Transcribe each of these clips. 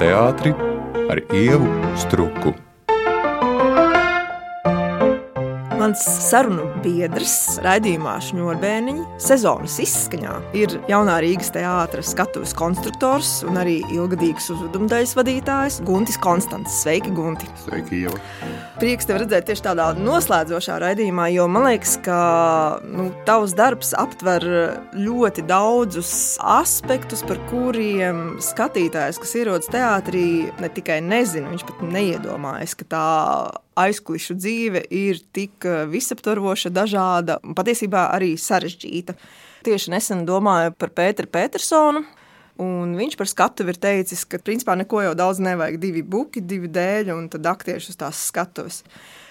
teātri ar Ievu Struku. Mans sarunu biedrs raidījumā Šņurbēniņa sezonas izskaņā ir jaunā Rīgas teātras skatuves konstruktors un arī ilgadīgs uzvedumdaļas vadītājs Guntis Konstants. Sveiki, Gunti! Sveiki, Ieva! Prieks tev redzēt tieši tādā noslēdzošā raidījumā, jo man liekas, ka nu, tavs darbs aptver ļoti daudzus aspektus, par kuriem skatītājs, kas ierodas teātrī, ne tikai nezina, viņš pat neiedomājas, ka tā aizkulisku dzīve ir tik eh, visaptvaroša, dažāda un patiesībā arī sarežģīta. Tieši nesen domāju par Pēteru Petersonu. Un viņš par skatu ir teicis, ka principā neko jau daudz nevajag. Divi buki, divi dēļi un tad aktieši uz tās skatuves.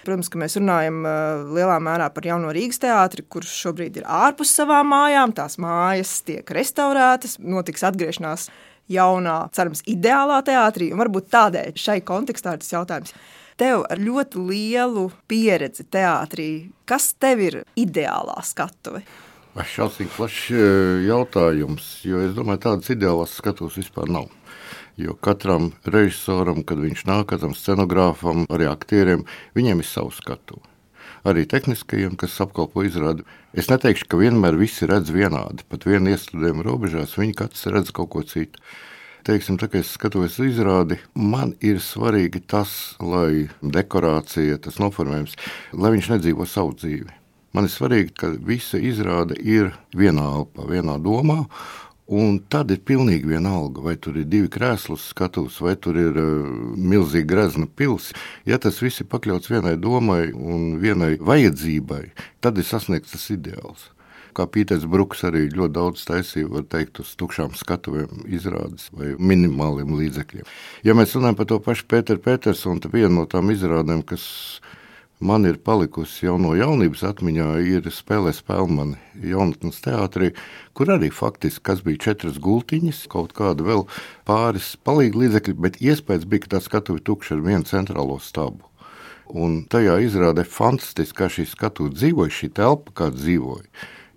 Protams, ka mēs runājam uh, lielā mērā par jauno Rīgas teātri, kurš šobrīd ir ārpus savām mājām. Tās mājas tiek restaurētas, notiks atgriešanās jaunā, cerams, ideālā teātrī. Varbūt tādēļ šai kontekstā ir tas jautājums tev ar ļoti lielu pieredzi teātrī, kas tev ir ideālā skatuve? Šausmīgi plašs e, jautājums, jo es domāju, tādas ideālās skatuves vispār nav. Jo katram režisoram, kad viņš nāk, katram scenogrāfam, arī aktieriem, viņiem ir savs skatuve. Arī tehniskajiem, kas apkalpo izrādi. Es neteikšu, ka vienmēr visi redz vienādi. Pat vienu iestudējumu robežās viņi katrs redz kaut ko citu teiksim, tā, es skatos izrādi, man ir svarīgi tas, lai dekorācija, tas noformējums, lai viņš nedzīvo savu dzīvi. Man ir svarīgi, ka visa izrāde ir vienā elpā, vienā domā. Un tad ir pilnīgi vienalga, vai tur ir divi krēsli skatuves, vai tur ir uh, milzīga grezna pilsēta. Ja tas viss ir pakļauts vienai domai un vienai vajadzībai, tad ir sasniegts tas ideāls kā Pīters Bruks arī ļoti daudz taisīja, var teikt, uz tukšām skatuvēm izrādes vai minimāliem līdzekļiem. Ja mēs runājam par to pašu Pēteru Petersonu, tad viena no tām izrādēm, kas man ir palikusi jau no jaunības atmiņā, ir spēlē Spēlmani jaunatnes teātrī, kur arī faktiski, kas bija četras gultiņas, kaut kāda vēl pāris palīgi līdzekļi, bet iespējas bija, ka tā skatuve tukša ar vienu centrālo stabu. Un tajā izrādē fantastiski, kā šī skatuve dzīvoja, šī telpa kā dzīvoja.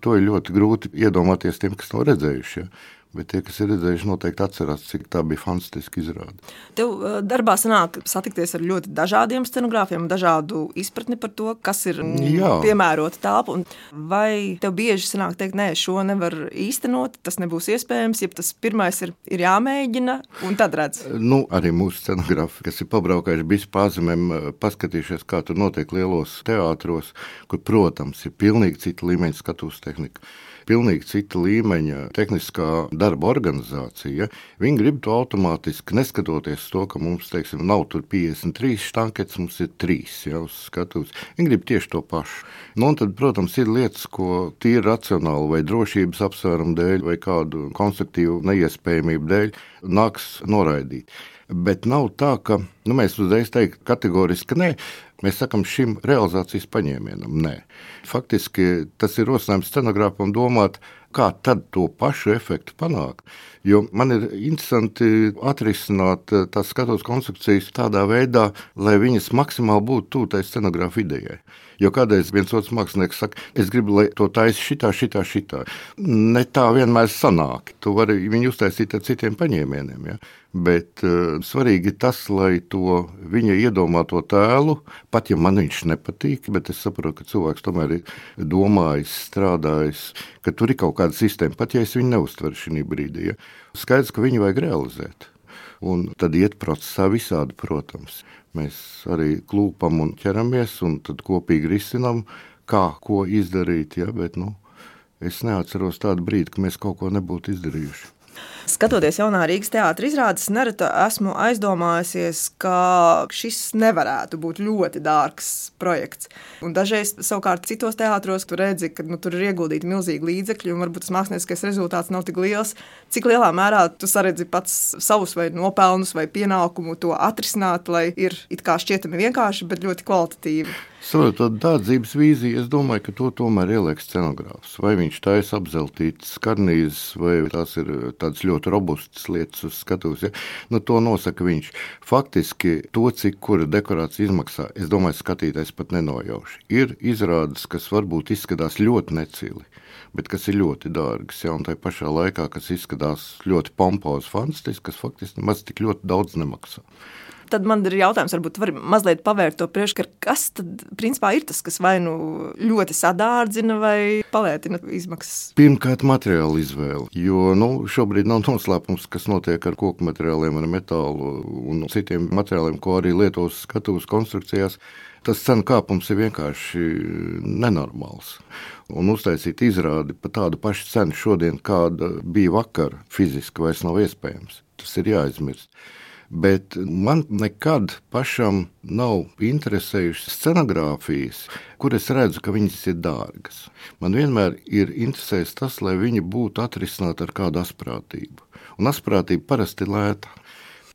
To ir ļoti grūti iedomāties tiem, kas to redzējuši. Ja. Bet tie, kas ir redzējuši, noteikti atcerās, cik tā bija fantastiska izrāde. Tev darbā sanāk satikties ar ļoti dažādiem scenogrāfiem, dažādu izpratni par to, kas ir Jā. piemērota telpa. Vai tev bieži sanāk teikt, nē, šo nevar īstenot, tas nebūs iespējams, ja tas pirmais ir, ir jāmēģina, un tad redz? Nu, arī mūsu scenogrāfi, kas ir pabraukājuši bijis pāzemēm, paskatījušies, kā tur notiek lielos teātros, kur, protams, ir pilnīgi cita līmeņa skatuves tehnika pilnīgi cita līmeņa tehniskā darba organizācija. Viņi grib to automātiski, neskatoties to, ka mums teiksim, nav tur 53 štanketes, mums ir 3 jau skatuves. Viņi grib tieši to pašu. Nu, tad, protams, ir lietas, ko tīri racionāli vai drošības apsvērumu dēļ vai kādu konstruktīvu neiespējamību dēļ nāks noraidīt. Bet nav tā, ka nu, mēs uzreiz teiktu kategoriski nē. Mēs sakām šim realizācijas paņēmienam, nē. Faktiski tas ir rosinājums scenogrāfam domāt, kā tad to pašu efektu panākt. Jo man ir interesanti atrisināt eh, tās skatuves konstrukcijas tādā veidā, lai viņas maksimāli būtu tuvu tai scenogrāfa idejai. Jo kādreiz viens otrs mākslinieks saka, es gribu, lai to taisa šitā, šitā, šitā. Ne tā vienmēr sanāk. Tu vari viņu uztaisīt ar citiem paņēmieniem. Ja? Bet uh, svarīgi ir tas, lai to viņa iedomāto tēlu, pat ja man viņš nepatīk, bet es saprotu, ka cilvēks tomēr ir domājis, strādājis, ka tur ir kaut kāda sistēma, pat ja es viņu neuztveru šī brīdī. Ja? Skaidrs, ka viņu vajag realizēt. Un tad iet procesā visādi, protams. Mēs arī klūpam un ķeramies, un tad kopīgi risinām, kā ko izdarīt. Ja? Bet, nu, es neatceros tādu brīdi, ka mēs kaut ko nebūtu izdarījuši. Skatoties jaunā Rīgas teātris izrādes, nereti esmu aizdomājusies, ka šis nevarētu būt ļoti dārgs projekts. Un dažreiz, savukārt, citos teātros, tur redzi, ka nu, tur ir ieguldīti milzīgi līdzekļi, un varbūt tas mākslinieckais rezultāts nav tik liels. Cik lielā mērā tu saredzi pats savus vai nopelnus vai pienākumu to atrisināt, lai ir it kā šķietami vienkārši, bet ļoti kvalitatīvi? Saprotot, dārdzības vīzija, es domāju, ka to tomēr ieliek scenogrāfs. Vai viņš taisa apzeltītas karnīzes, vai tās ir tādas ļoti robustas lietas uz skatuves. Ja? Nu, to nosaka viņš. Faktiski to, cik kura dekorācija izmaksā, es domāju, skatītājs pat nenojauš. Ir izrādes, kas varbūt izskatās ļoti necili bet kas ir ļoti dārgas. Ja, un tā pašā laikā, kas izskatās ļoti pompozs, fantastisks, kas faktiski nemaz tik ļoti daudz nemaksā. Tad man ir jautājums, varbūt var mazliet pavērt to priekškaru, kas tad principā ir tas, kas vai nu ļoti sadārdzina vai palētina izmaksas? Pirmkārt, materiāla izvēle, jo nu, šobrīd nav noslēpums, kas notiek ar koku materiāliem, ar metālu un citiem materiāliem, ko arī lietos skatuves konstrukcijās tas cenu kāpums ir vienkārši nenormāls. Un uztaisīt izrādi par tādu pašu cenu šodien, kāda bija vakar, fiziski vairs nav iespējams. Tas ir jāizmirst. Bet man nekad pašam nav interesējušas scenogrāfijas, kur es redzu, ka viņas ir dārgas. Man vienmēr ir interesējis tas, lai viņi būtu atrisināti ar kādu asprātību. Un asprātība parasti ir lēta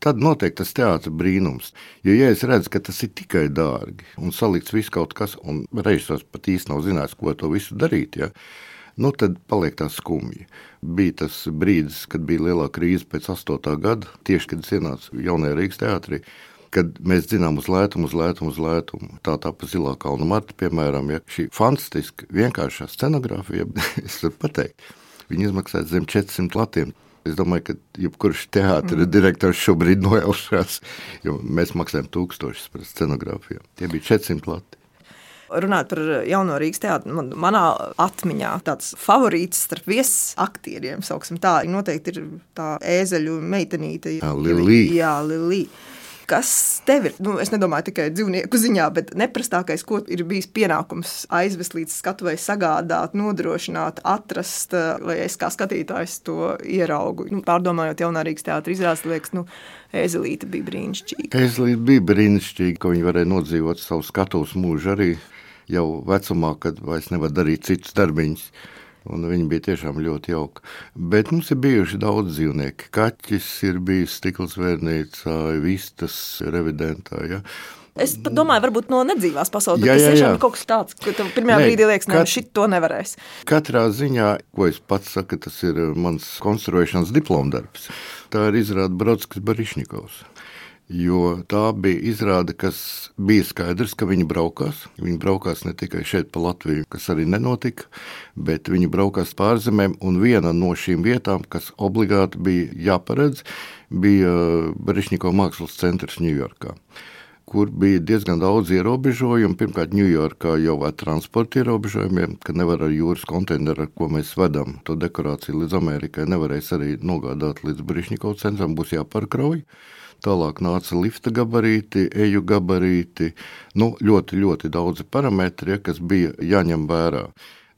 tad notiek tas teātris brīnums. Jo, ja es redzu, ka tas ir tikai dārgi un salikts viss kaut kas, un reizes pat īsti nav zinājis, ko to visu darīt, ja, nu, tad paliek tā skumji. Bija tas brīdis, kad bija lielā krīze pēc 8. gada, tieši kad es ienācu jaunajā Rīgas teātrī. Kad mēs zinām, uz lētumu, uz lētumu, uz lētumu. Tā tā pa zilā kalna marta, piemēram, ja šī fantastiska, vienkāršā scenogrāfija, es varu pateikt, viņi izmaksāja zem 400 latiem. Es domāju, ka jebkurš teātris mm. direktors šobrīd nojaušās, jo mēs maksājam tūkstošus par scenogrāfiju. Tie bija 400 lati. Runāt par jauno Rīgas teātru, man, manā atmiņā tāds favorīts starp viesaktieriem, sauksim tā, noteikti ir tā ēzeļu meitenīte. Jā, Lilī. Jā, Lilī kas tev ir, nu, es nedomāju tikai dzīvnieku ziņā, bet neprastākais, ko ir bijis pienākums aizvest līdz skatuvēi, sagādāt, nodrošināt, atrast, eh, lai es kā skatītājs to ieraugu. Nu, pārdomājot jaunā Rīgas teātra izrādes, liekas, nu, Ezelīte bija brīnišķīga. Ezelīte bija brīnišķīga, ka viņi varēja nodzīvot savu skatuves mūžu arī jau vecumā, kad vairs nevar darīt citus darbiņus. Un viņi bija tiešām ļoti jauki. Bet mums ir bijuši daudz dzīvnieku. Kaķis ir bijis stikla zvērnīcā, vistas revidentā. Ja? Es domāju, varbūt no nedzīvās pasaules, bet jā, jā, tas tiešām ir kaut kas tāds, ka tev pirmajā brīdī liekas, ka šit to nevarēs. Katrā ziņā, ko es pats saku, tas ir mans konstruēšanas diplomdarbs. Tā ir izrāda Brodskas Barišņikovs jo tā bija izrāde, kas bija skaidrs, ka viņi braukās. Viņi braukās ne tikai šeit pa Latviju, kas arī nenotika, bet viņi braukās pārzemēm, un viena no šīm vietām, kas obligāti bija jāparedz, bija Berišņiko mākslas centrs Ņujorkā kur bija diezgan daudz ierobežojumu. Pirmkārt, Ņujorkā jau ar transporta ierobežojumiem, ka nevar ar jūras konteineru, ar ko mēs vedam to dekorāciju līdz Amerikai, nevarēs arī nogādāt līdz Brišņiko centram, būs jāpārkrauj. Tālāk nāca lifta gabarīti, eju gabarīti, nu, ļoti, ļoti daudzi parametri, ja, kas bija jāņem vērā.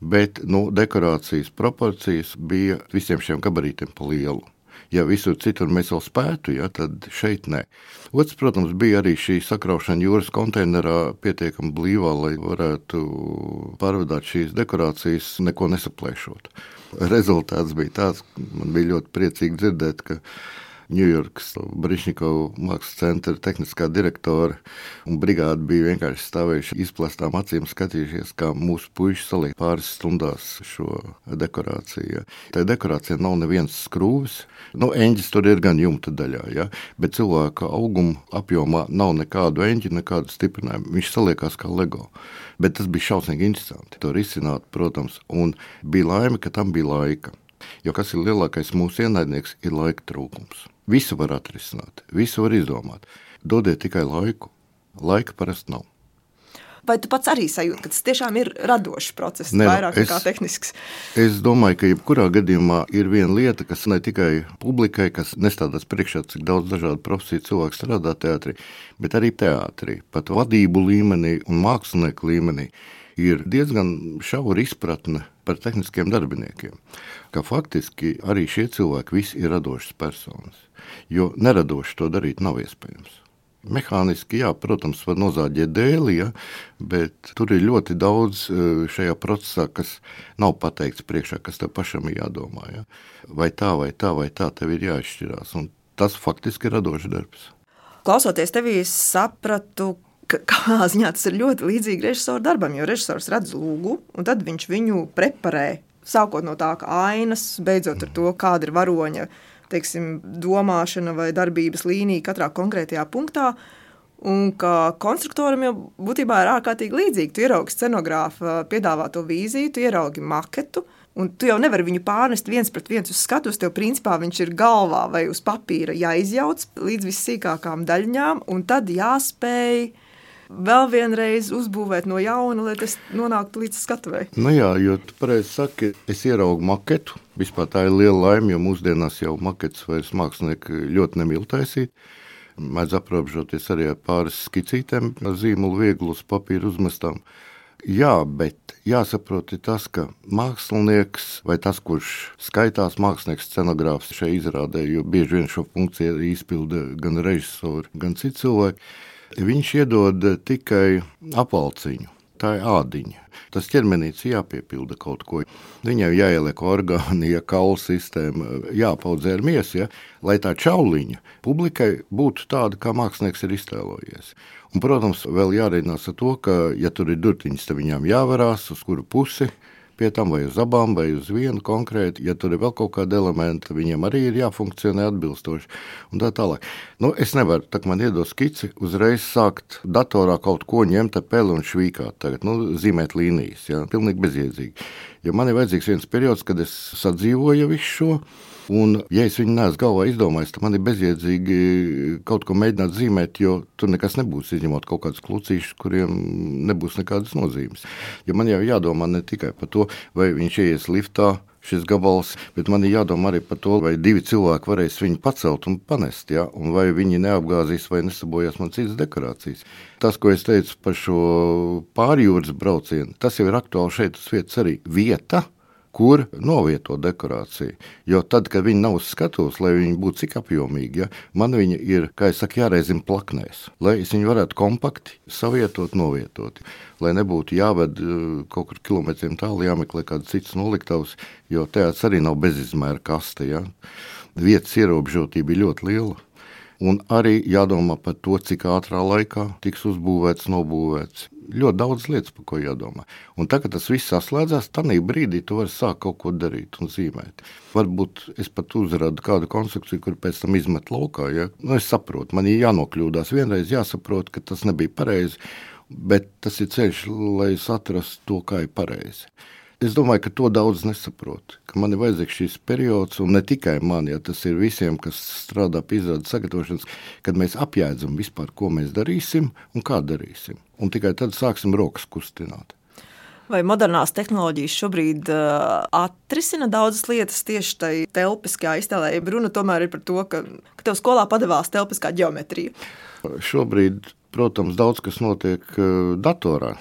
Bet nu, dekorācijas proporcijas bija visiem šiem gabarītiem pa lielu. Ja visur citur mēs vēl spētu, ja, tad šeit nē. Otrs, protams, bija arī šī sakraušana jūras konteinerā pietiekami blīvā, lai varētu pārvadāt šīs dekorācijas, neko nesaplēšot. Rezultāts bija tāds, man bija ļoti priecīgi dzirdēt, ka Ņujorkas Brišņikovu mākslas centra tehniskā direktore brigāde bija vienkārši stāvējuši izplastām acīm, skatījušies, kā mūsu puiši saliek pāris stundās šo dekorāciju. Tā dekorācija nav nevienas skrūves. Nu, eņģis tur ir gan jumta daļā, ja? bet cilvēka auguma apjomā nav nekādu eņģi, nekādu stiprinājumu. Viņš saliekās kā LEGO. Bet tas bija šausmīgi interesanti. To risināt, protams, un bija laime, ka tam bija laika. Jo kas ir lielākais mūsu ienaidnieks, ir laika trūkums. Visu var atrisināt, visu var izdomāt. Dodiet tikai laiku. Laika parasti nav. Vai tu pats arī sajūti, ka tas tiešām ir radošs process, ne, vairāk es, nekā tehnisks? Es domāju, ka jebkurā gadījumā ir viena lieta, kas ne tikai publikai, kas nestādās priekšā, cik daudz dažādu profesiju cilvēku strādā teātrī, bet arī teātrī, pat vadību līmenī un mākslinieku līmenī ir diezgan šaura izpratne par tehniskiem darbiniekiem. Ka faktiski arī šie cilvēki visi ir radošas personas jo neradoši to darīt nav iespējams. Mehāniski, jā, protams, var nozāģēt dēli, ja, bet tur ir ļoti daudz e, šajā procesā, kas nav pateikts priekšā, kas tev pašam ir jādomā. Ja. Vai tā, vai tā, vai tā, tev ir jāizšķirās. Un tas faktiski ir radošs darbs. Klausoties tevī, sapratu, kādā ziņā tas ir ļoti līdzīgi režisora darbam, jo režisors redz lūgu, un tad viņš viņu preparē. Sākot no tā, ka ainas, beidzot ar to, kāda ir varoņa teiksim, domāšana vai darbības līnija katrā konkrētajā punktā. Un ka konstruktoram jau būtībā ir ārkārtīgi līdzīgi. Tu ieraugi scenogrāfa piedāvāto vīziju, tu ieraugi maketu, un tu jau nevari viņu pārnest viens pret viens uz skatuves. Tev principā viņš ir galvā vai uz papīra jāizjauc līdz vissīkākām daļņām, un tad jāspēj vēl vienreiz uzbūvēt no jauna, lai tas nonāktu līdz skatuvei. Nu jā, jo tu pareizi saki, es ieraugu maketu. Vispār tā ir liela laime, jo mūsdienās jau maketas vairs mākslinieki ļoti nemīl taisīt mēdz aprobežoties arī ar pāris skicītēm, ar zīmolu vieglu uz papīra uzmestām. Jā, bet jāsaprot tas, ka mākslinieks vai tas, kurš skaitās mākslinieks, scenogrāfs šai izrādē, jo bieži vien šo funkciju izpilda gan režisori, gan citi cilvēki, viņš iedod tikai apvalciņu tā ir ādiņa. Tas ķermenīts jāpiepilda kaut ko. Viņai jāieliek orgāni, ja kaula sistēma, jāpaudzē ar miesu, ja, lai tā čauliņa publikai būtu tāda, kā mākslinieks ir iztēlojies. Un, protams, vēl jārēķinās ar to, ka, ja tur ir durtiņas, tad viņām jāvarās uz kuru pusi pie tam, vai uz abām, vai uz vienu konkrēti. Ja tur ir vēl kaut kāda elementa, viņiem arī ir jāfunkcionē atbilstoši. Un tā tālāk. Nu, es nevaru, tā kā man iedod skici, uzreiz sākt datorā kaut ko ņemt ar peli un švīkāt, tagad, nu, zīmēt līnijas. Ja? Pilnīgi bezjēdzīgi. Jo man ir vajadzīgs viens periods, kad es sadzīvoju visu šo Un, ja es viņu neesmu galvā izdomājis, tad man ir bezjēdzīgi kaut ko mēģināt zīmēt, jo tur nekas nebūs, izņemot kaut kādus klucīšus, kuriem nebūs nekādas nozīmes. Jo man jau jādomā ne tikai par to, vai viņš ies liftā, šis gabals, bet man ir jādomā arī par to, vai divi cilvēki varēs viņu pacelt un panest, ja? un vai viņi neapgāzīs vai nesabojās man citas dekorācijas. Tas, ko es teicu par šo pārjūras braucienu, tas jau ir aktuāli šeit uz vietas arī vieta kur novietot dekorāciju. Jo tad, kad viņi nav uz skatuves, lai viņi būtu cik apjomīgi, ja, man viņi ir, kā jau saka, jāreizina plaknēs, lai es viņu varētu kompakti savietot, novietot. Lai nebūtu jāved eh, kaut kur kilometriem tālu, jāmeklē kāds cits noliktavs, jo teātris arī nav bezizmēra kaste. Ja. Vietas ierobežotība ir ļoti liela. Un arī jādomā par to, cik ātrā laikā tiks uzbūvēts, nobūvēts ļoti daudz lietas, par ko jādomā. Un tagad tas viss saslēdzās, tad brīdī tu vari sākt kaut ko darīt un zīmēt. Varbūt es pat uzrādu kādu konstrukciju, kur pēc tam izmet laukā. Ja? Nu, es saprotu, man ir jānokļūdās. Vienreiz jāsaprot, ka tas nebija pareizi, bet tas ir ceļš, lai es atrastu to, kā ir pareizi. Es domāju, ka to daudz nesaprot. Man ir vajadzīgs šis periods, un ne tikai man, ja tas ir visiem, kas strādā pie izrādes sagatavošanas, kad mēs apjēdzam vispār, ko mēs darīsim un kā darīsim. Un tikai tad sāksim rokas kustināt. Vai modernās tehnoloģijas šobrīd uh, atrisina daudzas lietas tieši tajā telpiskajā iztēlē? Runa tomēr ir par to, ka, ka tev skolā padevās telpiskā geometrija. Šobrīd, protams, daudz kas notiek uh, datorā.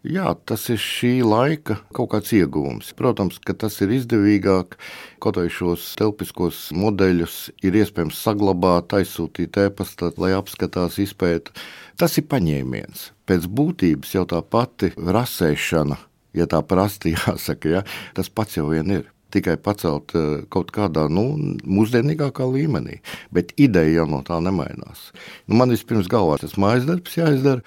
Jā, tas ir šī laika kaut kāds iegūms. Protams, ka tas ir izdevīgāk. Kaut arī šos telpiskos modeļus ir iespējams saglabāt, aizsūtīt e-pastā, lai apskatās, izpēta. Tas ir paņēmiens. Pēc būtības jau tā pati rasēšana, ja tā prasti jāsaka, ja, tas pats jau vien ir tikai pacelt eh, kaut kādā nu, mūsdienīgākā līmenī. Bet ideja jau no tā nemainās. Nu, man vispirms galvā tas mājas darbs jāizdara.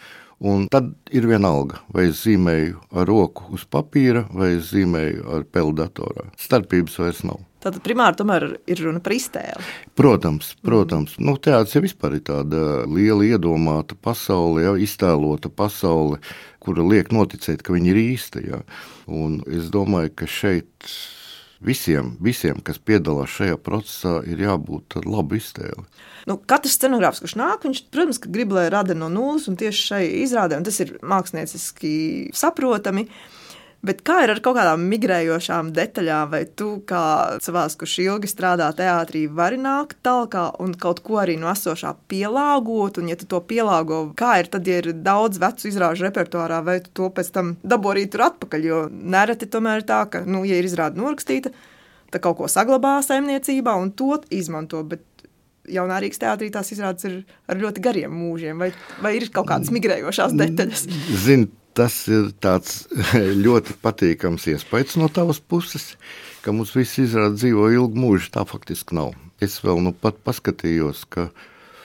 Un tad ir vienalga, vai es zīmēju ar roku uz papīra, vai es zīmēju ar peldatorā. Starpības vairs nav. Tad primāri tomēr ir runa par iztēli. Protams, protams. Mm. Nu, teātris jau vispār ir tāda liela iedomāta pasaule, jau iztēlota pasaule, kura liek noticēt, ka viņa ir īsta. Ja. Un es domāju, ka šeit visiem, visiem, kas piedalās šajā procesā, ir jābūt labu iztēli. Nu, katrs scenogrāfs, kurš nāk, viņš, protams, grib, lai rada no nulles, un tieši šai izrādē, un tas ir mākslinieciski saprotami. Bet kā ir ar kaut kādām migrējošām detaļām, vai tu, kā cilvēks, kurš ilgi strādā teātrī, vari nākt tālāk un kaut ko arī no esošā pielāgot? Un, ja tu to pielāgo, kā ir tad, ja ir daudz vecu izrāžu repertuārā, vai tu to pēc tam dabū arī tur atpakaļ? Jo nereti tomēr ir tā, ka, nu, ja ir izrāde norakstīta, tad kaut ko saglabā saimniecībā un to izmanto. Bet jaunā Rīgas teātrī tās izrādes ir ar ļoti gariem mūžiem, vai, vai ir kaut kādas migrējošās detaļas? Zin, tas ir ļoti patīkams iespējas no tavas puses, ka mums viss izrāda dzīvo ilgu mūžu. Tā faktiski nav. Es vēl nu pat paskatījos, ka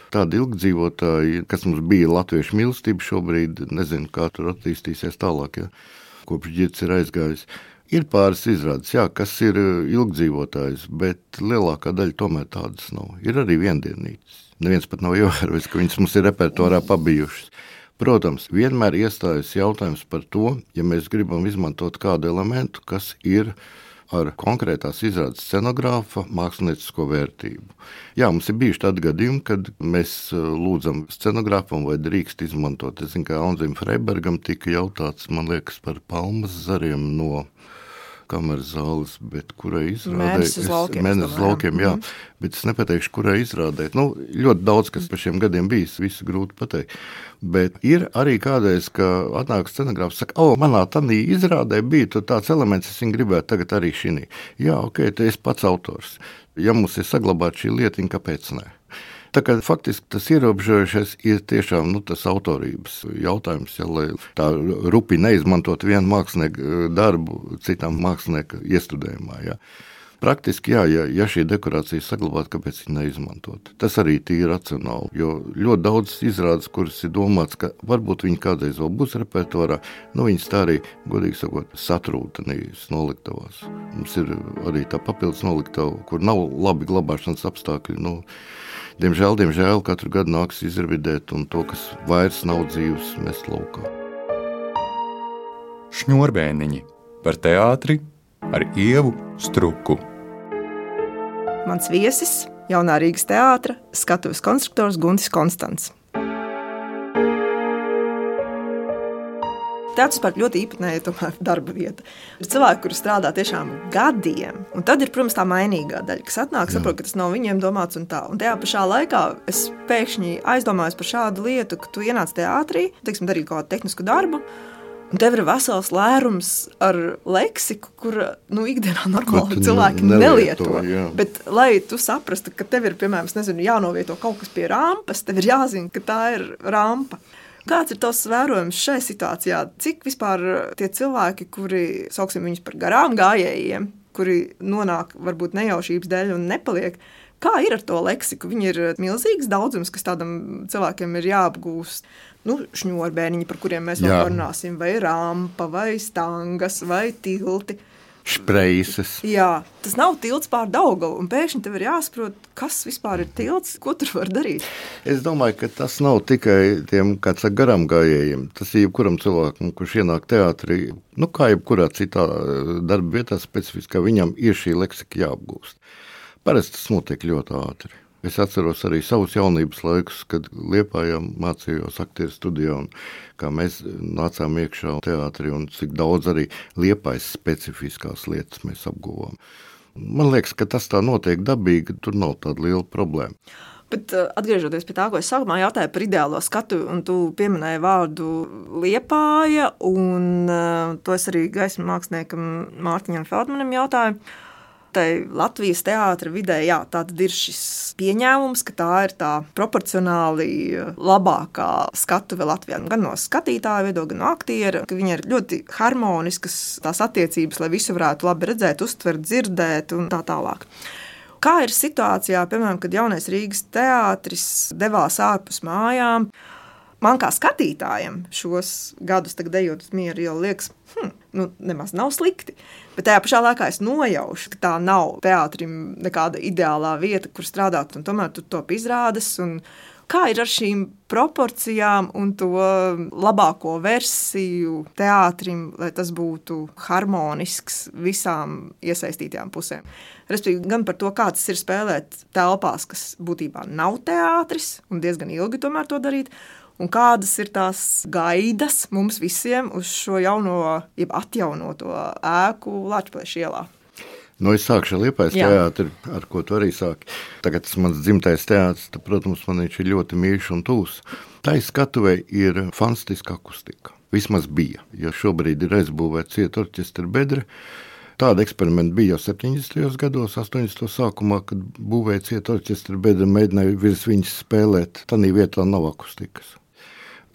Tādi ilgdzīvotāji, kas mums bija latviešu mīlestība šobrīd, nezinu, kā tur attīstīsies tālāk, ja? kopš ģits ir aizgājis. Ir pāris izrādes, jā, kas ir ilgdzīvotājs, bet lielākā daļa tomēr tādas nav. Ir arī viendienītas. Neviens pat nav ievērojis, ka viņas mums ir repertuārā pabijušas. Protams, vienmēr iestājas jautājums par to, ja mēs gribam izmantot kādu elementu, kas ir ar konkrētās izrādes scenogrāfa māksliniecisko vērtību. Jā, mums ir bijuši tādi gadījumi, kad mēs uh, lūdzam scenogrāfam, vai drīkst izmantot. Es zinu, ka Anzim Freibergam tika jautāts, man liekas, par palmas zariem no kameras zāles, bet kurai izrādē Mēnesis laukiem, Mēnesis es laukiem, jā. mhm. Bet es nepateikšu, kurai izrādē. Nu, ļoti daudz, kas par šiem gadiem bijis, visu grūti pateikt. Bet ir arī kādreiz, ka atnāk scenogrāfs, saka, o, manā tādā izrādē bija tāds elements, es viņu gribētu tagad arī šī. Jā, ok, tu esi pats autors. Ja mums ir saglabāta šī lietiņa, kāpēc ne? Tā kā faktiski tas ierobežojušais ir tiešām nu, tas autorības jautājums, ja, lai tā rupi neizmantot vienu mākslinieku eh, darbu citām mākslinieka iestudējumā. Ja. Praktiski, jā, ja, ja šī dekorācija saglabāta, kāpēc viņa neizmantot? Tas arī ir racionāli. Jo ļoti daudz izrādes, kuras ir domāts, ka varbūt viņi kādreiz vēl būs repertuārā, nu viņas tā arī, godīgi sakot, satrūtenīs noliktavās. Mums ir arī tā papildus noliktava, kur nav labi glabāšanas apstākļi. Nu, Diemžēl, diemžēl katru gadu nāks izravidēt, un to, kas vairs nav dzīves, mest laukā. Šņurbēniņi par teātri ar ievu struku. Mans viesis, jaunā Rīgas teātris, skatuves konstruktors Guntis Konstants. Teātris par ļoti īpatnēju tomēr, darba vieta. Ir cilvēki, kuri strādā tiešām gadiem, un tad ir, protams, tā mainīgā daļa, kas atnāk, saprot, ka tas nav viņiem domāts un tā. Un tajā pašā laikā es pēkšņi aizdomājos par šādu lietu, ka tu ienāc teātrī, teiksim, darīt kaut kādu tehnisku darbu. Un tev ir vesels lērums ar leksiku, kur nu, ikdienā normāli cilvēki nelieto, nelieto. Bet, lai tu saprastu, ka tev ir, piemēram, nezinu, jānovieto kaut kas pie rampas, tev ir jāzina, ka tā ir rampa. Kāds ir tavs vērojums šai situācijā? Cik vispār tie cilvēki, kuri sauksim viņus par garām gājējiem, kuri nonāk varbūt nejaušības dēļ un nepaliek, kā ir ar to leksiku? Viņi ir milzīgs daudzums, kas tādam cilvēkiem ir jāapgūst. Nu, šņurbēniņi, par kuriem mēs vēl runāsim, vai rampa, vai stangas, vai tilti. Spreises. Jā, tas nav tilts pār Daugavu, un pēkšņi tev ir jāsaprot, kas vispār ir tilts, ko tur var darīt. Es domāju, ka tas nav tikai tiem saka, garām gājējiem. Tas ir jebkuram cilvēkam, kurš ienāk teātrī, nu, kā jebkurā citā eh, darba vietā, specifiskā viņam ir šī leksika jāapgūst. Parasti tas notiek ļoti ātri. Es atceros arī savus jaunības laikus, kad Lietpājā mācījos aktieru studijā, un kā mēs nācām iekšā teātrī, un cik daudz arī Lietpājas specifiskās lietas mēs apguvām. Man liekas, ka tas tā notiek dabīgi, tur nav tāda liela problēma. Bet uh, atgriežoties pie tā, ko es sākumā jautāju par ideālo skatu, un tu pieminēji vārdu liepāja, un uh, to es arī gaismas māksliniekam Mārtiņam Feldmanim jautāju. Tai Latvijas teātris vidē jā, ir šis pieņēmums, ka tā ir tā proporcionāli labākā skatuve Latvijā. Gan no skatītāja viedokļa, gan no aktiera, ka viņai ir ļoti harmoniskas tās attiecības, lai visu varētu labi redzēt, uztvert, dzirdēt un tā tālāk. Kā ir situācijā, piemēram, kad jaunais Rīgas teātris devās ārpus mājām? Man kā skatītājam šos gadus, kad ejot uz mieru, jau liekas, hm, nu, nemaz nav slikti. Bet tajā pašā laikā es nojaušu, ka tā nav teātrim nekāda ideālā vieta, kur strādāt, un tomēr tu to izrādes. Kā ir ar šīm proporcijām un to labāko versiju teātrim, lai tas būtu harmonisks visām iesaistītajām pusēm? Respektīvi, gan par to, kā tas ir spēlēt telpās, kas būtībā nav teātris, un diezgan ilgi tomēr to darīt, un kādas ir tās gaidas mums visiem uz šo jauno, jeb atjaunoto ēku Latvijas ielā. Nu, es sākšu ar Liepais teātri, ar ko tu arī sāki. Tagad tas mans dzimtais teātris, tad, protams, man viņš ir ļoti mīļš un tūs. Tā izskatuvē ir fantastiska akustika. Vismaz bija, jo šobrīd ir aizbūvēta cieta orķestra bedra. Tāda eksperimenta bija jau 70. gados, 80. sākumā, kad būvēja cieta orķestra bedra, mēģināja virs viņas spēlēt. Tanī vietā nav akustikas.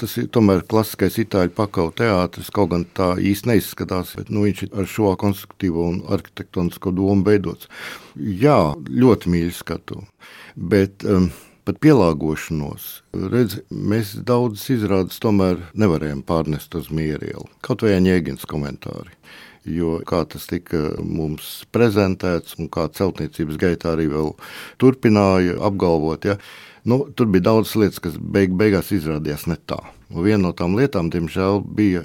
Tas ir tomēr klasiskais itāļu pakaļ teātris, kaut gan tā īsti neizskatās, bet nu, viņš ir ar šo konstruktīvo un arhitektonisko domu veidots. Jā, ļoti mīļi skatu. Bet um, pat pielāgošanos. Redz, mēs daudzas izrādes tomēr nevarējām pārnest uz mierielu. Kaut vai ņēgins komentāri. Jo kā tas tika mums prezentēts, un kā celtniecības gaitā arī vēl turpināja apgalvot, ja, nu, tur bija daudz lietas, kas beig, beigās izrādījās ne tā. Un viena no tām lietām, diemžēl, bija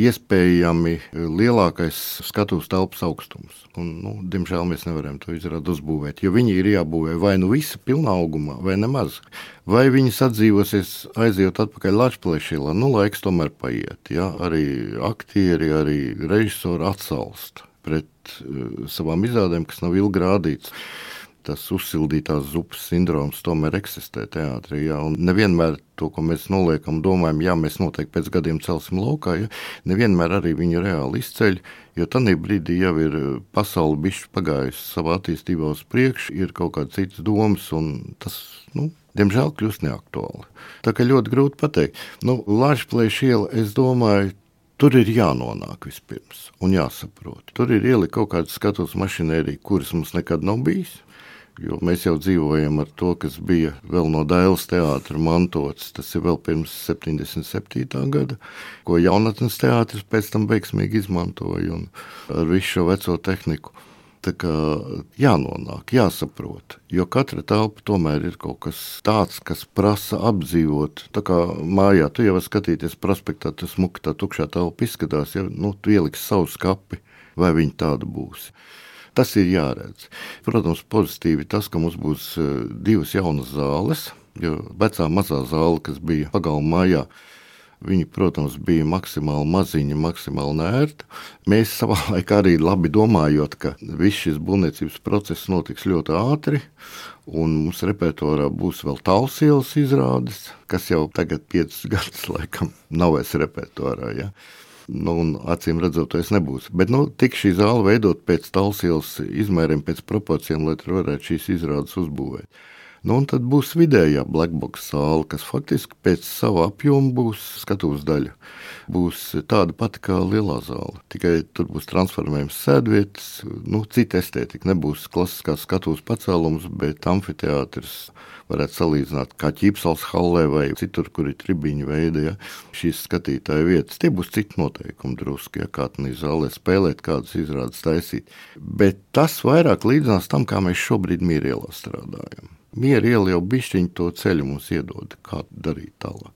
iespējami lielākais skatuves telpas augstums. Un, nu, diemžēl mēs nevaram to izrādīt uzbūvēt, jo viņi ir jābūvē vai nu visi pilnā augumā, vai nemaz. Vai viņi sadzīvosies, aizejot atpakaļ Latvijas-Plēšīlā, nu laiks tomēr paiet. Ja? Arī aktieri, arī režisori atsalst pret uh, savām izrādēm, kas nav ilgi rādītas tas uzsildītās zupas sindroms tomēr eksistē teātrī. Jā, un nevienmēr to, ko mēs noliekam, domājam, jā, mēs noteikti pēc gadiem celsim laukā, ja nevienmēr arī viņu reāli izceļ, jo tajā brīdī jau ir eh, pasaule bišķi pagājusi savā attīstībā uz priekšu, ir kaut kāds cits domas, un tas, nu, diemžēl kļūst neaktuāli. Tā kā ļoti grūti pateikt. Nu, Lāčplēša iela, es domāju, Tur ir jānonāk vispirms un jāsaprot. Tur ir ielika kaut kāda skatuves mašinērija, kuras mums nekad nav bijis. Jo mēs jau dzīvojam ar to, kas bija vēl no Dēls teātra mantots. Tas ir vēl pirms 77. gada, ko jaunatnes teātris pēc tam veiksmīgi izmantoja ar visu šo veco tehniku. Tā kā jānonāk, jāsaprot, jo katra telpa tomēr ir kaut kas tāds, kas prasa apdzīvot. Tā kā mājā tu jau skatīties prospektā, tas smuki tā tukšā telpa izskatās, ja nu, tu ieliksi savu skapi, vai viņa tāda būs. Tas ir jāredz. Protams, pozitīvi tas, ka mums būs e, divas jaunas zāles, jo vecā mazā zāle, kas bija pagalma mājā, Viņi, protams, bija maksimāli maziņi, maksimāli nērti. Mēs savā laikā arī labi domājot, ka viss šis būvniecības process notiks ļoti ātri, un mums repertuārā būs vēl tālsielas izrādes, kas jau tagad piecus gadus laikam nav vairs repertuārā. Ja? Nu, acīm redzot, tas nebūs. Bet nu, tik šī zāle veidot pēc tālsielas izmēriem, pēc proporcijām, lai tur varētu šīs izrādes uzbūvēt. Nu, un tad būs vidējā blackbox sāla, kas faktiski pēc sava apjoma būs skatuves daļa. Būs tāda pati kā lielā zāle. Tikai tur būs transformējums sēdvietas, nu, cita estētika. Nebūs klasiskās skatuves pacēlums, bet amfiteātris varētu salīdzināt kā ķīpsels hallē vai citur, kur ir tribiņu veidi. Ja? Šīs skatītāju vietas, tie būs citi noteikumi drusku, ja kā tādā zālē spēlēt, kādas izrādes taisīt. Bet tas vairāk līdzinās tam, kā mēs šobrīd mīrielā strādājam. Miera iela jau bišķiņu to ceļu mums iedod, kā darīt tālāk.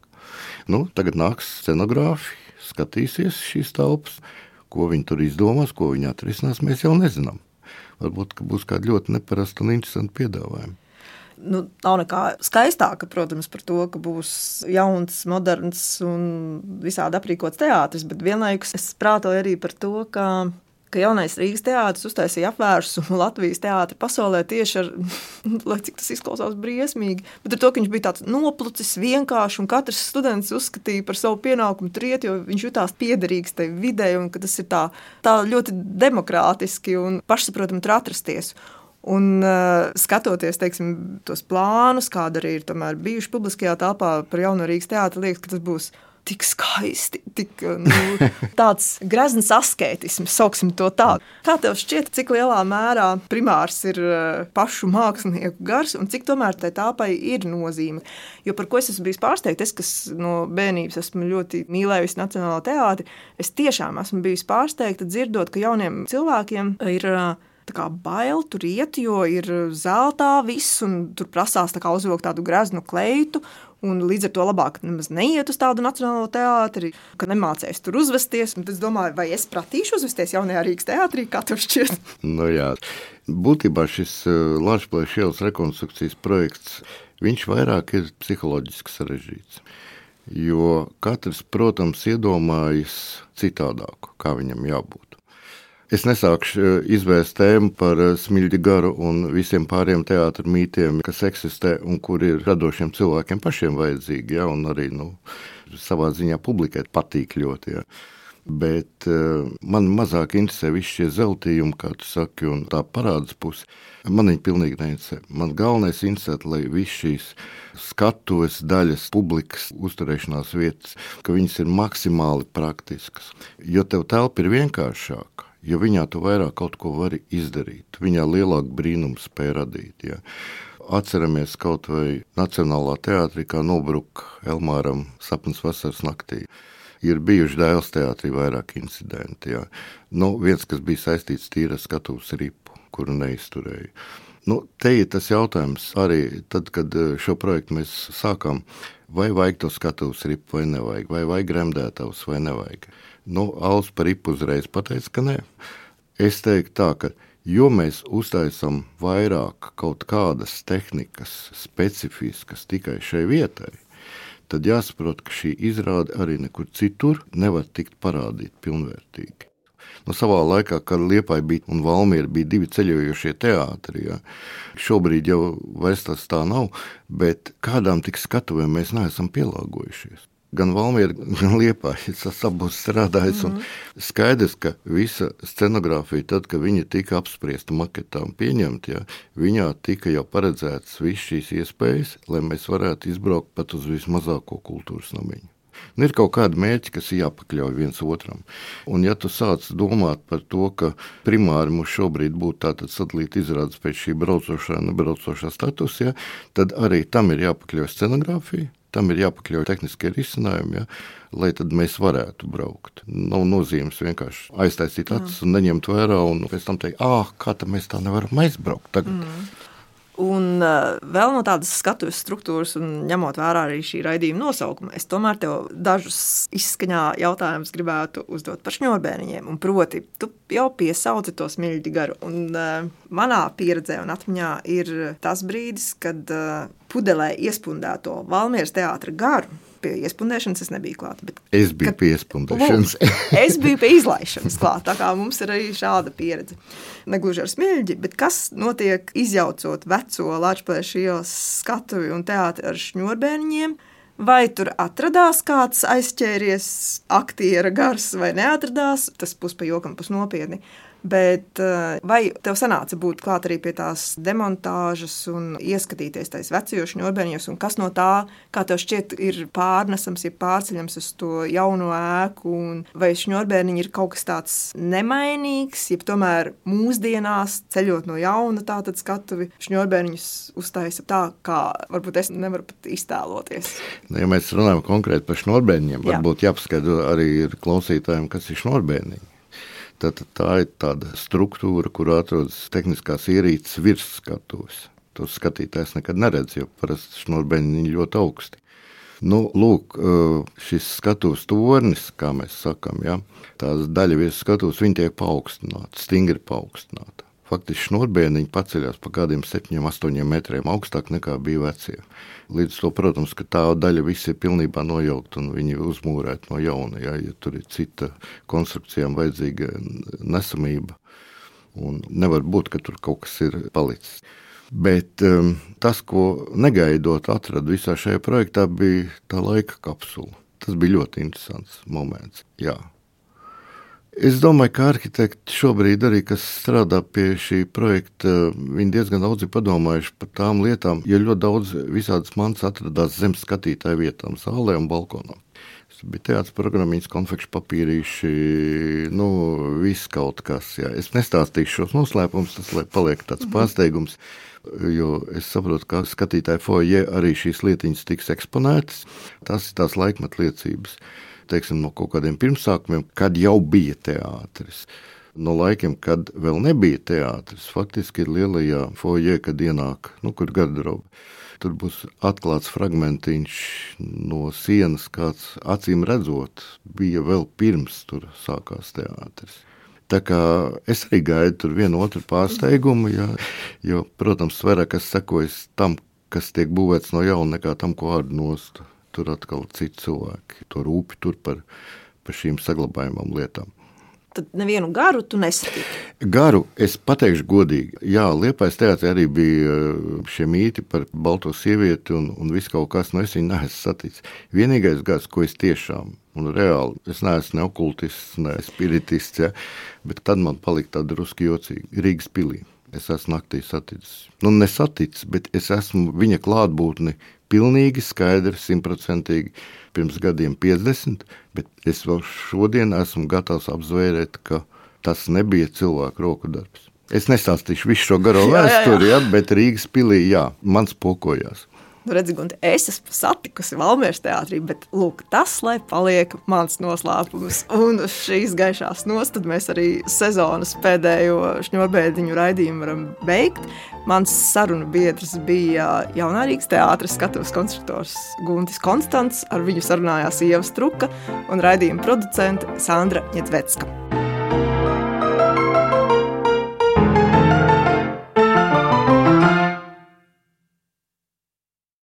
Nu, tagad nāks scenogrāfi, skatīsies šīs telpas, ko viņi tur izdomās, ko viņi atrisinās, mēs jau nezinām. Varbūt būs kāda ļoti neparasta un interesanta piedāvājuma. Nu, nav nekā skaistāka, protams, par to, ka būs jauns, moderns un visādi aprīkots teātris, bet vienlaikus es prātoju arī par to, ka ka jaunais Rīgas teātris uztaisīja apvērsumu Latvijas teātrī pasaulē tieši ar, lai cik tas izklausās briesmīgi, bet ar to, ka viņš bija tāds noplucis, vienkāršs, un katrs students uzskatīja par savu pienākumu triet, jo viņš jutās piederīgs tai vidē, un ka tas ir tā, tā ļoti demokrātiski un pašsaprotami tur atrasties. Un uh, skatoties teiksim, tos plānus, kāda arī ir bijuši publiskajā telpā par jauno Rīgas teātri, liekas, ka tas būs tik skaisti, tik nu, tāds grezns askētisms, sauksim to tā. Kā tev šķiet, cik lielā mērā primārs ir eh, pašu mākslinieku gars un cik tomēr tai tāpai ir nozīme? Jo par ko es esmu bijis pārsteigts, es, kas no bērnības esmu ļoti mīlējusi Nacionālo teātri, es tiešām esmu bijis pārsteigta dzirdot, ka jauniem cilvēkiem ir eh, kā bail tur iet, jo ir zeltā viss, un tur prasās tā uzvilkt tādu greznu kleitu. Un līdz ar to labāk nemaz neiet uz tādu nacionālo teātri, ka nemācēs tur uzvesties. Es domāju, vai es pratīšu uzvesties jaunajā Rīgas teātrī, kā tev šķiet? Nu, jā. Būtībā šis uh, Latvijas ielas rekonstrukcijas projekts vairāk ir psiholoģiski sarežģīts. Jo katrs, protams, iedomājas citādāku, kā viņam jābūt. Es nesākšu eh, izvērst tēmu par eh, smilģi garu un visiem pāriem teātriem mītiem, kas eksistē un kur ir radošiem cilvēkiem pašiem vajadzīgi. Ja, un arī nu, savā ziņā publikai patīk ļoti. Ja. Bet uh, man mazāk interesē visi šie zeltījumi, kā tu saki, un tā parādas puse. Man viņa pilnīgi neinteresē. Man galvenais interesē, lai visas šīs skatuves daļas, publikas uzturēšanās vietas, ka viņas ir maksimāli praktiskas. Jo tev telpa ir vienkāršāka jo viņā tu vairāk kaut ko vari izdarīt. Viņā lielāku brīnumu spēj radīt. Ja. Atceramies kaut vai Nacionālā teātrī, kā nobruka Elmāram sapnis vasaras naktī. Ir bijuši dēls teātrī vairāk incidenti. Jā. Nu, viens, kas bija saistīts tīri ar skatuves ripu, kuru neizturēja. Nu, te ir tas jautājums arī tad, kad eh, šo projektu mēs sākām. Vai vajag to skatuves ripu vai nevajag, vai vajag gremdētavus vai nevajag. Nu, Alus par ripu uzreiz pateica, ka nē. Es teiktu tā, ka jo mēs uztaisām vairāk kaut kādas tehnikas, specifiskas tikai šai vietai, tad jāsaprot, ka šī izrāde arī nekur citur nevar tikt parādīta pilnvērtīgi. Nu, savā laikā, kad Liepai bija un Valmiera bija divi ceļojošie teātri, ja. šobrīd jau vairs tas tā nav, bet kādām tik skatuvēm mēs neesam pielāgojušies gan Valmiera, gan Liepā. Tas abos strādājis. Mm -hmm. Skaidrs, ka visa scenogrāfija, tad, kad viņa tika apspriesta maketām pieņemta, ja, viņā tika jau paredzētas visas šīs iespējas, lai mēs varētu izbraukt pat uz vismazāko kultūras namiņu. Nu, ir kaut kādi mērķi, kas ir jāpakļauj viens otram. Un, ja tu sāc domāt par to, ka primāri mums šobrīd būtu tāda sadalīta izrādes pēc šī braucošā, nebraucošā statusa, ja, tad arī tam ir jāpakļauj scenogrāfija. Tam ir jāpakļauj tehniskie risinājumi, ja, lai mēs varētu braukt. Nav nozīmes vienkārši aiztaisīt acis un neņemt vērā, un pēc tam teikt, ah, kā tā mēs tā nevaram aizbraukt. Tagad. Mm. Un uh, vēl no tādas skatuves struktūras, un ņemot vērā arī šī raidījuma nosaukumu, es tomēr tev dažus izskaņā jautājumus gribētu uzdot par šņurbēniņiem. Proti, tu jau piesauci to smilģi garu. Un, uh, manā pieredzē un atmiņā ir tas brīdis, kad uh, pudelē iespundēto Valmieras teātra garu pie iespundēšanas es nebiju klāta. Es biju kad, pie iespundēšanas. es biju pie izlaišanas klāta. Tā kā mums ir arī šāda pieredze. Negluži ar smilģi, bet kas notiek izjaucot veco Latvijas ielas skatuvi un teātri ar šņurbēniņiem? Vai tur atradās kāds aizķēries, aktiera gars, vai neatradās? Tas pus pa jokam, pus nopietni. Bet eh, vai tev sanāca būt klāt arī pie tās demontāžas un ieskatīties tajos vecajos šņurbeņos, un kas no tā, kā tev šķiet, ir pārnesams, ja pārceļams uz to jauno ēku, un vai šņurbēniņi ir kaut kas tāds nemainīgs, ja tomēr mūsdienās ceļot no jauna tātad skatuvi šņurbēniņus uztaisa tā, kā varbūt es nevaru pat iztēloties. Nu, ja mēs runājam konkrēti par šņurbēniņiem, varbūt Jā. jāpaskaidro arī klausītājiem, kas ir šņurbēniņi. Tad tā ir tāda struktūra, kur atrodas tehniskās ierīces virsskatuves. To skatītājs nekad neredz, jo parasti šnorbeņi ļoti augsti. Nu, lūk, šis skatuves tornis, kā mēs sakām, ja, tās daļa virsmas skatuves, viņi tiek paaugstināta, stingri paaugstināta. Faktiski šnorbieniņi paceļās pa kādiem 7, 8 metriem augstāk nekā bija vecie. Līdz to, protams, ka tā daļa viss ir pilnībā nojaukta un viņi ir uzmūrēti no jauna. Ja, ja tur ir cita konstrukcijām vajadzīga nesamība. Un nevar būt, ka tur kaut kas ir palicis. Bet um, tas, ko negaidot, atradu visā šajā projektā, bija tā laika kapsula. Tas bija ļoti interesants moments. Jā. Es domāju, ka arhitekti šobrīd arī, kas strādā pie šī projekta, viņi diezgan daudz ir padomājuši par tām lietām, jo ļoti daudz visādas mans atradās zem skatītāju vietām, zālē un balkonā. Bija teātris, programmiņas, konfekšu papīrīši, nu, viss kaut kas. Jā. Es nestāstīšu šos noslēpumus, tas paliek tāds mhm. pārsteigums. Jo es saprotu, ka skatītāju foijē arī šīs lietiņas tiks eksponētas. Tas ir tās laikmetu liecības teiksim, no kaut kādiem pirmsākumiem, kad jau bija teātris. No laikiem, kad vēl nebija teātris, faktiski ir lielajā foijē, kad ienāk, nu, kur garderoba. Tur būs atklāts fragmentiņš no sienas, kāds acīm redzot, bija vēl pirms tur sākās teātris. Tā kā es arī gaidu tur vienu otru pārsteigumu, ja, jo, protams, vairāk kas sekojas tam, kas tiek būvēts no jauna, nekā tam, ko ārdu nost tur atkal citi cilvēki to rūpi tur par, par šīm saglabājumām lietām. Tad nevienu garu tu nesatiki. Garu es pateikšu godīgi. Jā, Liepais teātrī arī bija uh, šie mīti par balto sievieti un, un viss kaut kas, no nu, es viņu neesmu saticis. Vienīgais gads, ko es tiešām, un reāli, es neesmu ne okultists, ne spiritists, ja, bet tad man palika tā druski jocīgi Rīgas pilī. Es esmu naktī saticis. Nu, nesaticis, bet es esmu viņa klātbūtni pilnīgi skaidri, simtprocentīgi pirms gadiem 50, bet es vēl šodien esmu gatavs apzvērēt, ka tas nebija cilvēku roku darbs. Es nestāstīšu visu šo garo vēsturi, ja, bet Rīgas pilī, jā, mans pokojās. Nu, redzi, Gunte, es esmu satikusi Valmieras teātrī, bet lūk, tas, lai paliek mans noslēpums. Un šīs gaišās nostad mēs arī sezonas pēdējo šņurbēdiņu raidījumu varam beigt. Mans sarunu biedrs bija Jaunārīgas teātris skatuves konstruktors Guntis Konstants, ar viņu sarunājās Ieva Struka un raidījuma producente Sandra Ņetvecka.